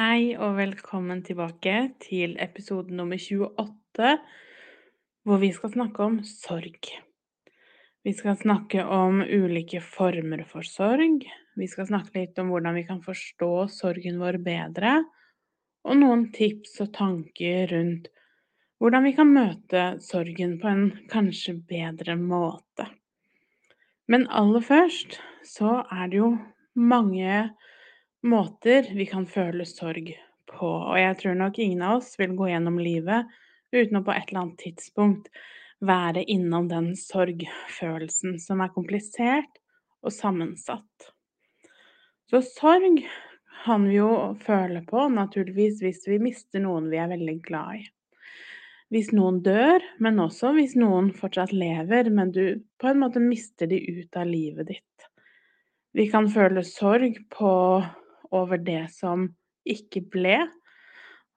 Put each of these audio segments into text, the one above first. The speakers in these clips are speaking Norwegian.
Hei og velkommen tilbake til episode nummer 28, hvor vi skal snakke om sorg. Vi skal snakke om ulike former for sorg. Vi skal snakke litt om hvordan vi kan forstå sorgen vår bedre, og noen tips og tanker rundt hvordan vi kan møte sorgen på en kanskje bedre måte. Men aller først så er det jo mange måter vi kan føle sorg på, og jeg tror nok ingen av oss vil gå gjennom livet uten å på et eller annet tidspunkt være innom den sorgfølelsen som er komplisert og sammensatt. Så sorg kan vi jo føle på, naturligvis, hvis vi mister noen vi er veldig glad i. Hvis noen dør, men også hvis noen fortsatt lever, men du på en måte mister de ut av livet ditt. Vi kan føle sorg på over det som ikke ble.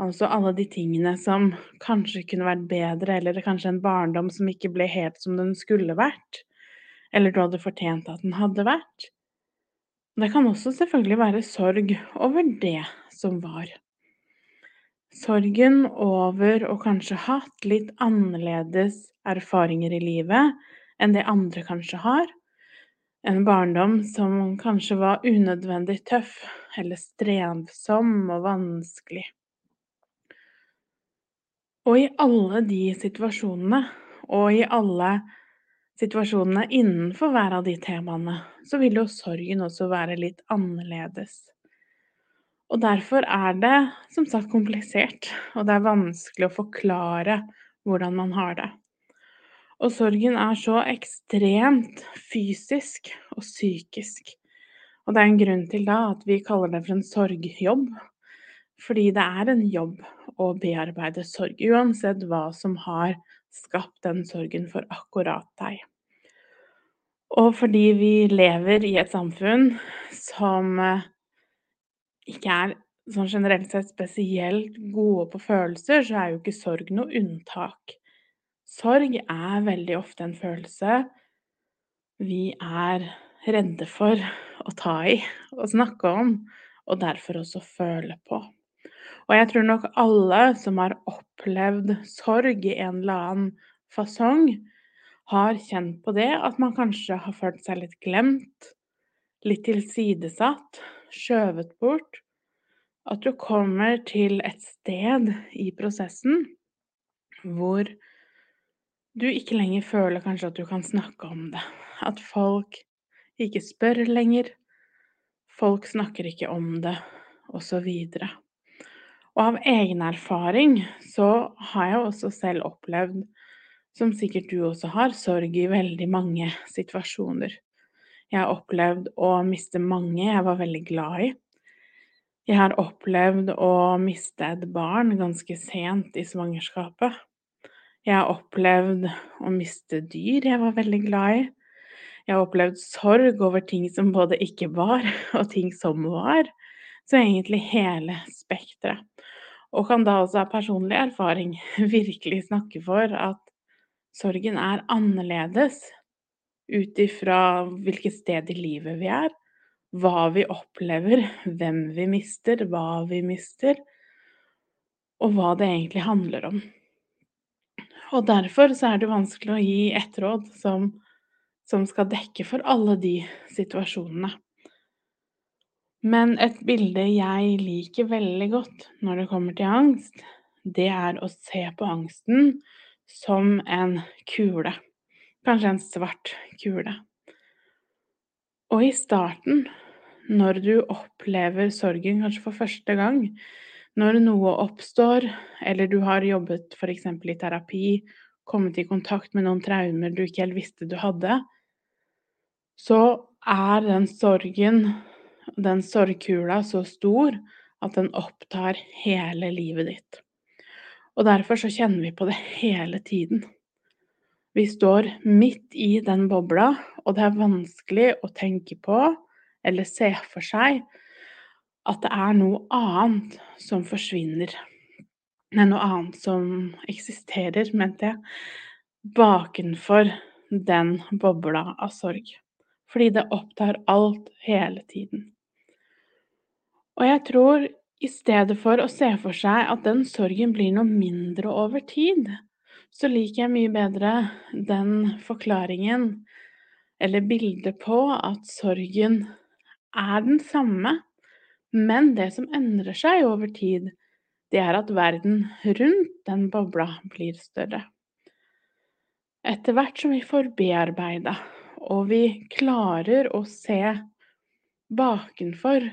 Altså alle de tingene som kanskje kunne vært bedre, eller kanskje en barndom som ikke ble helt som den skulle vært, eller du hadde fortjent at den hadde vært. Det kan også selvfølgelig være sorg over det som var. Sorgen over å kanskje hatt litt annerledes erfaringer i livet enn det andre kanskje har, en barndom som kanskje var unødvendig tøff eller strevsom og vanskelig. Og i alle de situasjonene, og i alle situasjonene innenfor hver av de temaene, så vil jo sorgen også være litt annerledes. Og derfor er det som sagt komplisert, og det er vanskelig å forklare hvordan man har det. Og sorgen er så ekstremt fysisk og psykisk. Og det er en grunn til da at vi kaller det for en sorgjobb. Fordi det er en jobb å bearbeide sorg, uansett hva som har skapt den sorgen for akkurat deg. Og fordi vi lever i et samfunn som eh, ikke er sånn generelt sett spesielt gode på følelser, så er jo ikke sorg noe unntak. Sorg er veldig ofte en følelse vi er redde for å ta i og snakke om, og derfor også føle på. Og jeg tror nok alle som har opplevd sorg i en eller annen fasong, har kjent på det at man kanskje har følt seg litt glemt, litt tilsidesatt, skjøvet bort. At du kommer til et sted i prosessen hvor du ikke lenger føler kanskje at du kan snakke om det. At folk ikke spør lenger. Folk snakker ikke om det, osv. Og, og av egen erfaring så har jeg også selv opplevd, som sikkert du også har, sorg i veldig mange situasjoner. Jeg har opplevd å miste mange jeg var veldig glad i. Jeg har opplevd å miste et barn ganske sent i svangerskapet. Jeg har opplevd å miste dyr jeg var veldig glad i. Jeg har opplevd sorg over ting som både ikke var, og ting som var. Så egentlig hele spekteret. Og kan da også av personlig erfaring virkelig snakke for at sorgen er annerledes ut ifra hvilket sted i livet vi er, hva vi opplever, hvem vi mister, hva vi mister, og hva det egentlig handler om. Og derfor så er det vanskelig å gi ett råd som, som skal dekke for alle de situasjonene. Men et bilde jeg liker veldig godt når det kommer til angst, det er å se på angsten som en kule. Kanskje en svart kule. Og i starten, når du opplever sorgen kanskje for første gang, når noe oppstår, eller du har jobbet f.eks. i terapi, kommet i kontakt med noen traumer du ikke helt visste du hadde, så er den sorgen, den sorgkula, så stor at den opptar hele livet ditt. Og derfor så kjenner vi på det hele tiden. Vi står midt i den bobla, og det er vanskelig å tenke på eller se for seg at det er noe annet som forsvinner. Det er noe annet som eksisterer, mente jeg, bakenfor den bobla av sorg. Fordi det opptar alt hele tiden. Og jeg tror i stedet for å se for seg at den sorgen blir noe mindre over tid, så liker jeg mye bedre den forklaringen eller bildet på at sorgen er den samme, men det som endrer seg over tid, det er at verden rundt den bobla blir større. Etter hvert som vi får bearbeida og vi klarer å se bakenfor,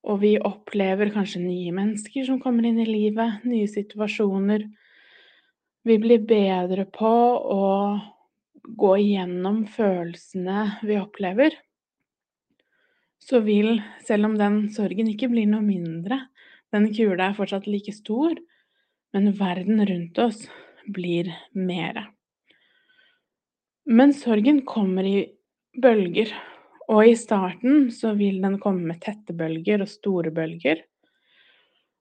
og vi opplever kanskje nye mennesker som kommer inn i livet, nye situasjoner Vi blir bedre på å gå igjennom følelsene vi opplever. Så vil, selv om den sorgen ikke blir noe mindre, den kula er fortsatt like stor, men verden rundt oss blir mere. Men sorgen kommer i bølger, og i starten så vil den komme med tette bølger og store bølger.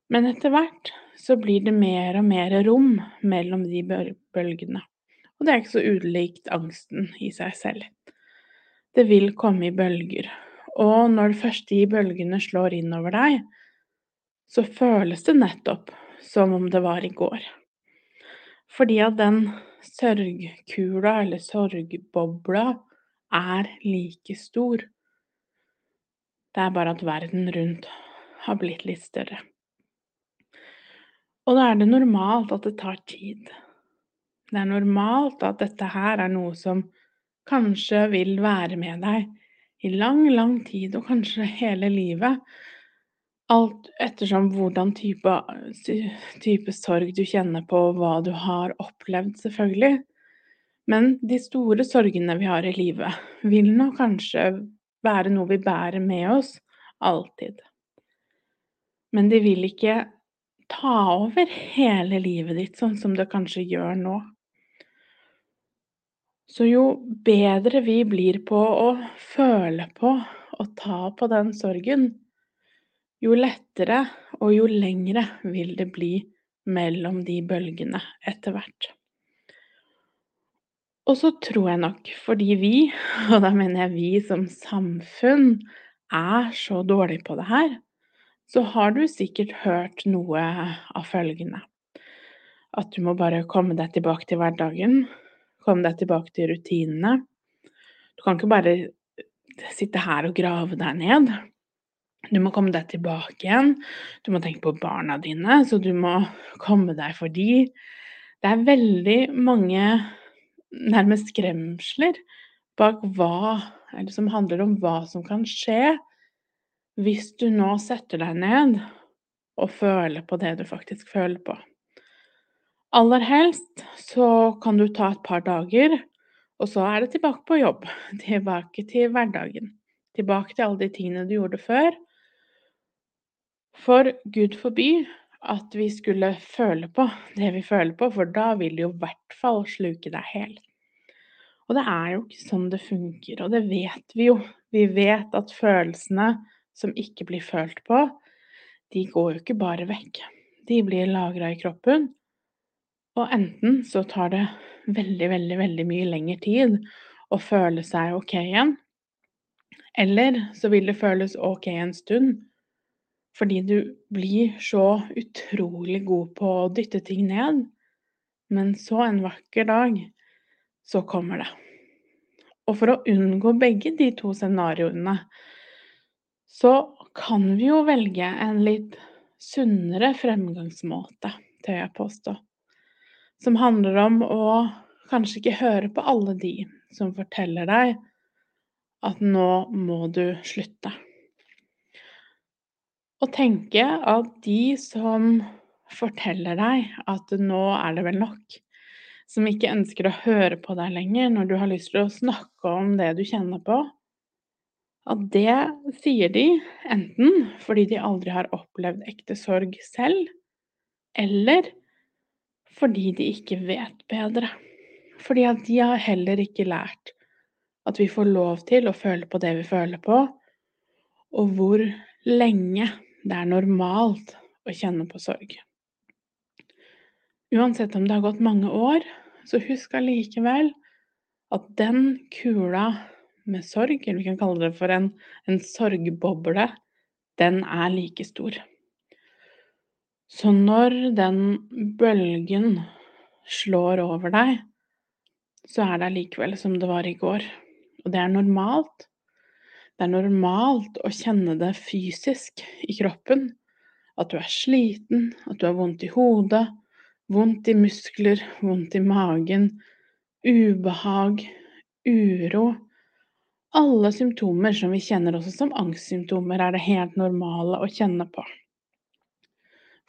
Men etter hvert så blir det mer og mer rom mellom de bølgene. Og det er ikke så ulikt angsten i seg selv. Det vil komme i bølger. Og når de bølgene slår innover deg, så føles det nettopp som om det var i går. Fordi at den sørgkula eller sorgbobla er like stor. Det er bare at verden rundt har blitt litt større. Og da er det normalt at det tar tid. Det er normalt at dette her er noe som kanskje vil være med deg i lang, lang tid, og kanskje hele livet. Alt ettersom hvordan type, type sorg du kjenner på, og hva du har opplevd, selvfølgelig. Men de store sorgene vi har i livet, vil nå kanskje være noe vi bærer med oss alltid. Men de vil ikke ta over hele livet ditt, sånn som det kanskje gjør nå. Så jo bedre vi blir på å føle på og ta på den sorgen, jo lettere og jo lengre vil det bli mellom de bølgene etter hvert. Og så tror jeg nok, fordi vi, og da mener jeg vi som samfunn, er så dårlige på det her, så har du sikkert hørt noe av følgende. At du må bare komme deg tilbake til hverdagen, komme deg tilbake til rutinene. Du kan ikke bare sitte her og grave deg ned. Du må komme deg tilbake igjen. Du må tenke på barna dine, så du må komme deg for de. Det er veldig mange nærmest skremsler bak hva Eller som handler om hva som kan skje hvis du nå setter deg ned og føler på det du faktisk føler på. Aller helst så kan du ta et par dager, og så er det tilbake på jobb. Tilbake til hverdagen. Tilbake til alle de tingene du gjorde før. For Gud forby at vi skulle føle på det vi føler på, for da vil det jo i hvert fall sluke deg helt. Og det er jo ikke sånn det funker, og det vet vi jo. Vi vet at følelsene som ikke blir følt på, de går jo ikke bare vekk. De blir lagra i kroppen, og enten så tar det veldig, veldig, veldig mye lengre tid å føle seg ok igjen, eller så vil det føles ok en stund, fordi du blir så utrolig god på å dytte ting ned, men så en vakker dag så kommer det. Og for å unngå begge de to scenarioene, så kan vi jo velge en litt sunnere fremgangsmåte, tør jeg påstå. Som handler om å kanskje ikke høre på alle de som forteller deg at nå må du slutte. Og tenke at de som forteller deg at nå er det vel nok, som ikke ønsker å høre på deg lenger når du har lyst til å snakke om det du kjenner på, at det sier de enten fordi de aldri har opplevd ekte sorg selv, eller fordi de ikke vet bedre. Fordi at de har heller ikke lært at vi får lov til å føle på det vi føler på, og hvor lenge det er normalt å kjenne på sorg. Uansett om det har gått mange år, så husk allikevel at den kula med sorg, eller vi kan kalle det for en, en sorgboble, den er like stor. Så når den bølgen slår over deg, så er det allikevel som det var i går. Og det er normalt. Det er normalt å kjenne det fysisk i kroppen. At du er sliten, at du har vondt i hodet, vondt i muskler, vondt i magen, ubehag, uro. Alle symptomer som vi kjenner også som angstsymptomer, er det helt normale å kjenne på.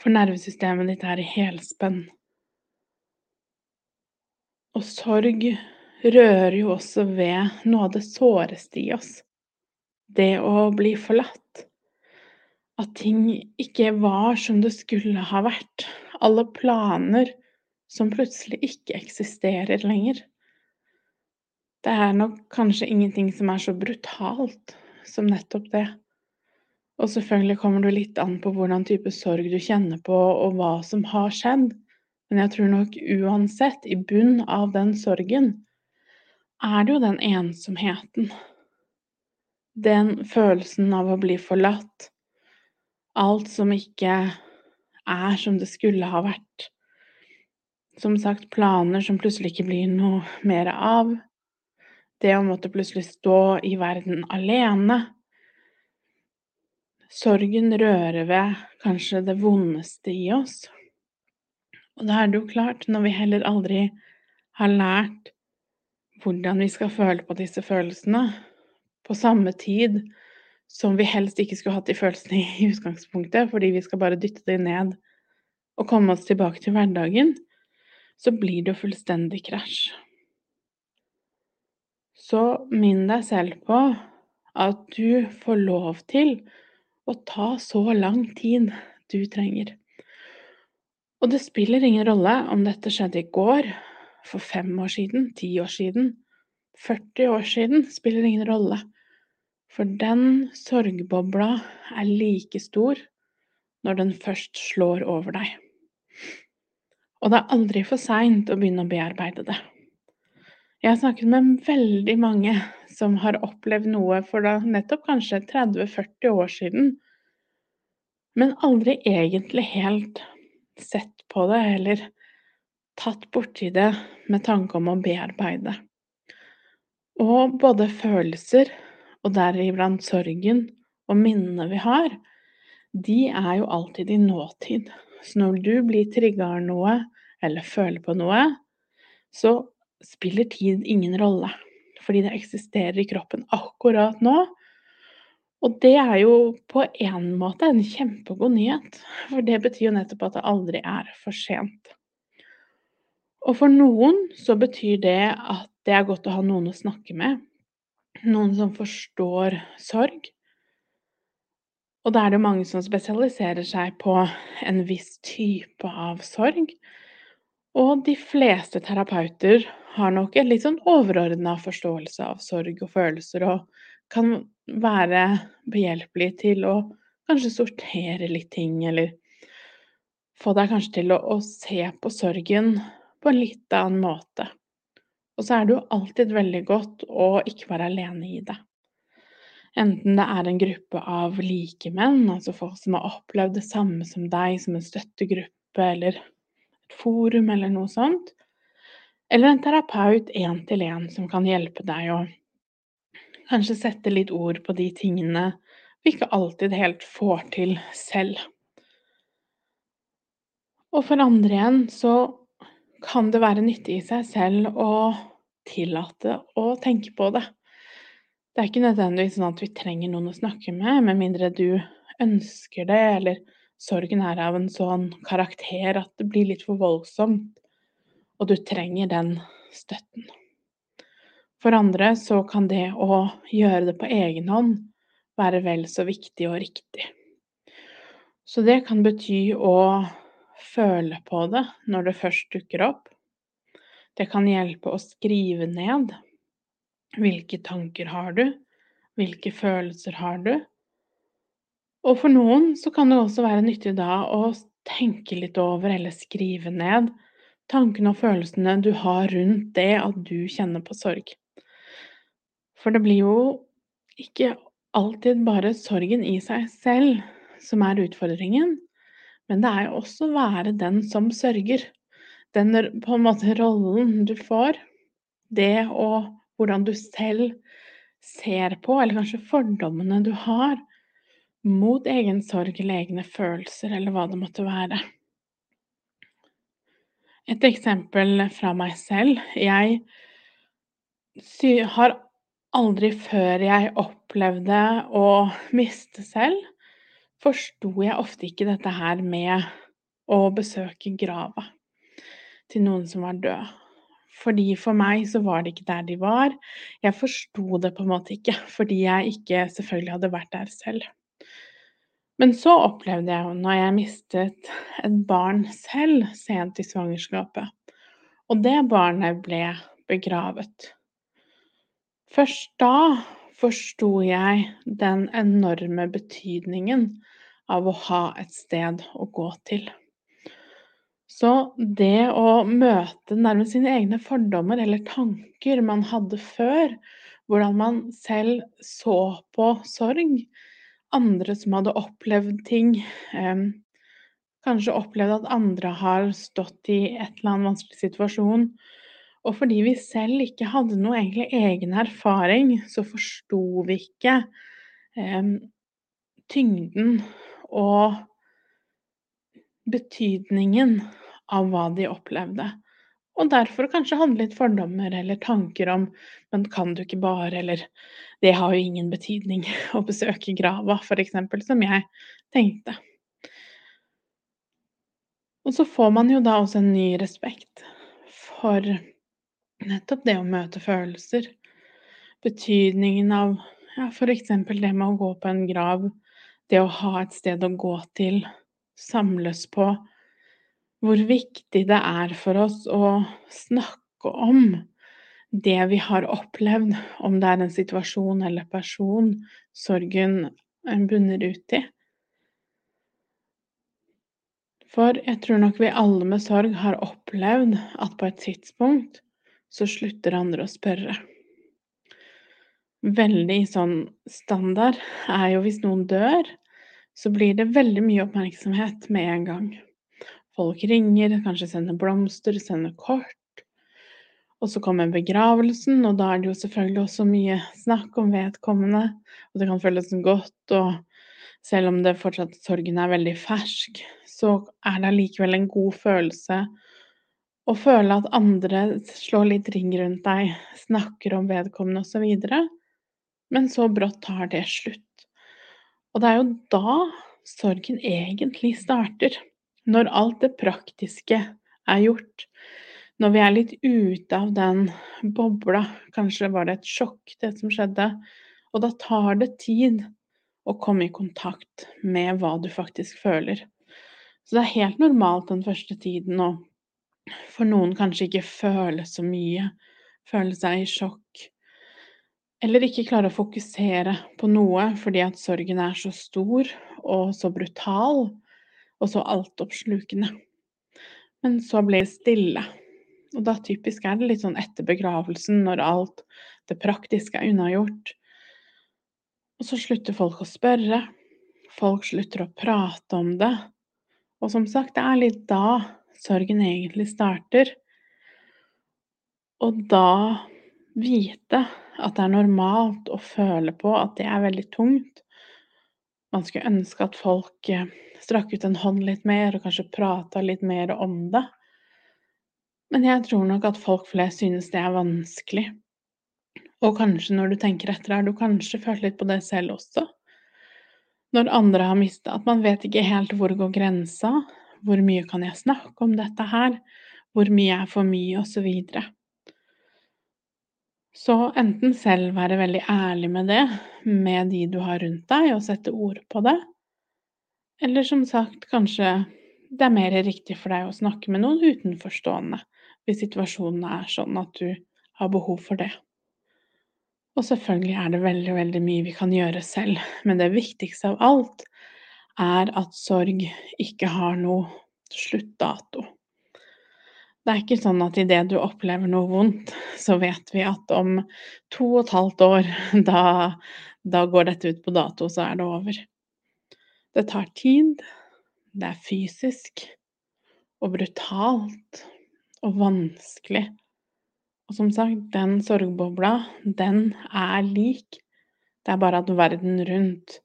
For nervesystemet ditt er i helspenn. Og sorg rører jo også ved noe av det såreste i oss. Det å bli forlatt. At ting ikke var som det skulle ha vært. Alle planer som plutselig ikke eksisterer lenger. Det er nok kanskje ingenting som er så brutalt som nettopp det. Og selvfølgelig kommer det litt an på hvordan type sorg du kjenner på, og hva som har skjedd. Men jeg tror nok uansett, i bunn av den sorgen, er det jo den ensomheten. Den følelsen av å bli forlatt. Alt som ikke er som det skulle ha vært. Som sagt, planer som plutselig ikke blir noe mer av. Det å måtte plutselig stå i verden alene. Sorgen rører ved kanskje det vondeste i oss. Og da er det jo klart, når vi heller aldri har lært hvordan vi skal føle på disse følelsene, på samme tid som vi helst ikke skulle hatt de følelsene i utgangspunktet, fordi vi skal bare dytte dem ned og komme oss tilbake til hverdagen, så blir det jo fullstendig krasj. Så minn deg selv på at du får lov til å ta så lang tid du trenger. Og det spiller ingen rolle om dette skjedde i går, for fem år siden, ti år siden, 40 år siden, spiller ingen rolle. For den sorgbobla er like stor når den først slår over deg. Og det er aldri for seint å begynne å bearbeide det. Jeg har snakket med veldig mange som har opplevd noe for da nettopp kanskje 30-40 år siden, men aldri egentlig helt sett på det eller tatt borti det med tanke om å bearbeide. Og både følelser, og deriblant sorgen og minnene vi har, de er jo alltid i nåtid. Så når du blir trigga av noe eller føler på noe, så spiller tid ingen rolle, fordi det eksisterer i kroppen akkurat nå. Og det er jo på en måte en kjempegod nyhet, for det betyr jo nettopp at det aldri er for sent. Og for noen så betyr det at det er godt å ha noen å snakke med, noen som forstår sorg. Og da er det mange som spesialiserer seg på en viss type av sorg. Og de fleste terapeuter har nok en litt sånn overordna forståelse av sorg og følelser, og kan være behjelpelig til å kanskje sortere litt ting, eller få deg kanskje til å, å se på sorgen på en litt annen måte. Og så er det jo alltid veldig godt å ikke være alene i det. Enten det er en gruppe av likemenn, altså folk som har opplevd det samme som deg, som en støttegruppe eller et forum eller noe sånt, eller en terapeut én til én som kan hjelpe deg å kanskje sette litt ord på de tingene vi ikke alltid helt får til selv. Og for andre igjen så kan det være nyttig i seg selv å tillate å tenke på det. Det er ikke nødvendigvis sånn at vi trenger noen å snakke med, med mindre du ønsker det, eller sorgen er av en sånn karakter at det blir litt for voldsomt og du trenger den støtten. For andre så kan det å gjøre det på egen hånd være vel så viktig og riktig. Så det kan bety å føle på det når det først dukker opp. Det kan hjelpe å skrive ned. Hvilke tanker har du? Hvilke følelser har du? Og for noen så kan det også være nyttig da å tenke litt over eller skrive ned tankene og følelsene du har rundt det at du kjenner på sorg. For det blir jo ikke alltid bare sorgen i seg selv som er utfordringen, men det er jo også å være den som sørger. Den på en måte rollen du får. Det og hvordan du selv ser på, eller kanskje fordommene du har mot egen sorg eller egne følelser, eller hva det måtte være. Et eksempel fra meg selv. Jeg har aldri før jeg opplevde å miste selv, forsto jeg ofte ikke dette her med å besøke grava til noen som var død. Fordi for meg så var det ikke der de var. Jeg forsto det på en måte ikke, fordi jeg ikke selvfølgelig hadde vært der selv. Men så opplevde jeg jo når jeg mistet et barn selv sent i svangerskapet, og det barnet ble begravet. Først da forsto jeg den enorme betydningen av å ha et sted å gå til. Så det å møte nærmest sine egne fordommer eller tanker man hadde før, hvordan man selv så på sorg, andre som hadde opplevd ting, eh, kanskje opplevd at andre har stått i et eller annet vanskelig situasjon, og fordi vi selv ikke hadde noe egentlig egen erfaring, så forsto vi ikke eh, tyngden og betydningen av hva de opplevde. Og derfor kanskje handle litt fordommer eller tanker om Men kan du ikke bare, eller Det har jo ingen betydning å besøke grava, f.eks., som jeg tenkte. Og så får man jo da også en ny respekt for nettopp det å møte følelser. Betydningen av ja, f.eks. det med å gå på en grav det å ha et sted å gå til, samles på, hvor viktig det er for oss å snakke om det vi har opplevd, om det er en situasjon eller person sorgen bunner ut i. For jeg tror nok vi alle med sorg har opplevd at på et tidspunkt så slutter andre å spørre. Veldig sånn standard er jo hvis noen dør, så blir det veldig mye oppmerksomhet med en gang. Folk ringer, kanskje sender blomster, sender kort. Og så kommer begravelsen, og da er det jo selvfølgelig også mye snakk om vedkommende. Og det kan føles godt, og selv om det fortsatt sorgen er veldig fersk, så er det allikevel en god følelse å føle at andre slår litt ring rundt deg, snakker om vedkommende osv. Men så brått tar det slutt. Og det er jo da sorgen egentlig starter. Når alt det praktiske er gjort. Når vi er litt ute av den bobla. Kanskje var det et sjokk, det som skjedde. Og da tar det tid å komme i kontakt med hva du faktisk føler. Så det er helt normalt den første tiden å for noen kanskje ikke føle så mye. Føle seg i sjokk. Eller ikke klare å fokusere på noe fordi at sorgen er så stor og så brutal og så altoppslukende. Men så blir det stille. Og da typisk er det litt sånn etter begravelsen, når alt det praktiske er unnagjort. Og så slutter folk å spørre. Folk slutter å prate om det. Og som sagt, det er litt da sorgen egentlig starter. Og da vite at det er normalt å føle på at det er veldig tungt. Man skulle ønske at folk eh, strakk ut en hånd litt mer og kanskje prata litt mer om det. Men jeg tror nok at folk flest synes det er vanskelig. Og kanskje når du tenker etter, har du kanskje følt litt på det selv også. Når andre har mista, at man vet ikke helt hvor går grensa, hvor mye kan jeg snakke om dette her, hvor mye er for mye, osv. Så enten selv være veldig ærlig med det, med de du har rundt deg, og sette ord på det. Eller som sagt, kanskje det er mer riktig for deg å snakke med noen utenforstående hvis situasjonen er sånn at du har behov for det. Og selvfølgelig er det veldig, veldig mye vi kan gjøre selv, men det viktigste av alt er at sorg ikke har noe sluttdato. Det er ikke sånn at idet du opplever noe vondt, så vet vi at om to og et halvt år, da, da går dette ut på dato, så er det over. Det tar tid, det er fysisk og brutalt og vanskelig. Og som sagt, den sorgbobla, den er lik. Det er bare at verden rundt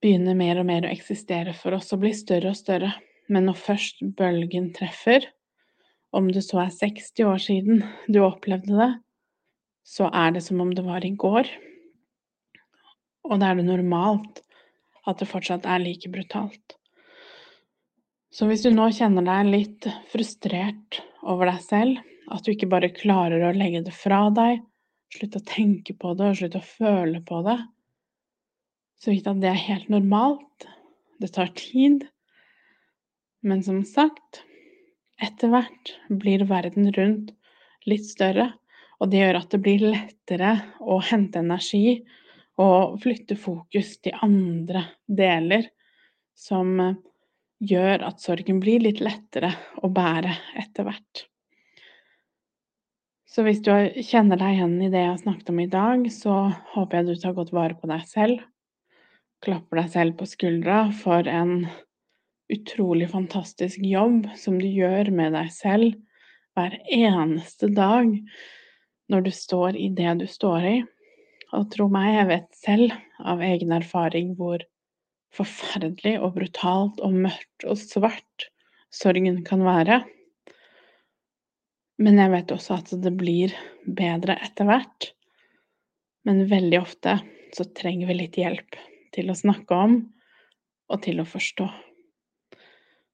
begynner mer og mer å eksistere for oss og blir større og større. Men når først bølgen treffer, om det så er 60 år siden du opplevde det, så er det som om det var i går. Og da er det normalt at det fortsatt er like brutalt. Så hvis du nå kjenner deg litt frustrert over deg selv, at du ikke bare klarer å legge det fra deg, slutte å tenke på det og slutte å føle på det, så vit at det er helt normalt. Det tar tid. Men som sagt, etter hvert blir verden rundt litt større, og det gjør at det blir lettere å hente energi og flytte fokus til andre deler som gjør at sorgen blir litt lettere å bære etter hvert. Så hvis du kjenner deg igjen i det jeg har snakket om i dag, så håper jeg du tar godt vare på deg selv. Klapper deg selv på skuldra for en utrolig fantastisk jobb som du gjør med deg selv hver eneste dag når du står i det du står i. Og tro meg, jeg vet selv av egen erfaring hvor forferdelig og brutalt og mørkt og svart sorgen kan være. Men jeg vet også at det blir bedre etter hvert. Men veldig ofte så trenger vi litt hjelp til å snakke om og til å forstå.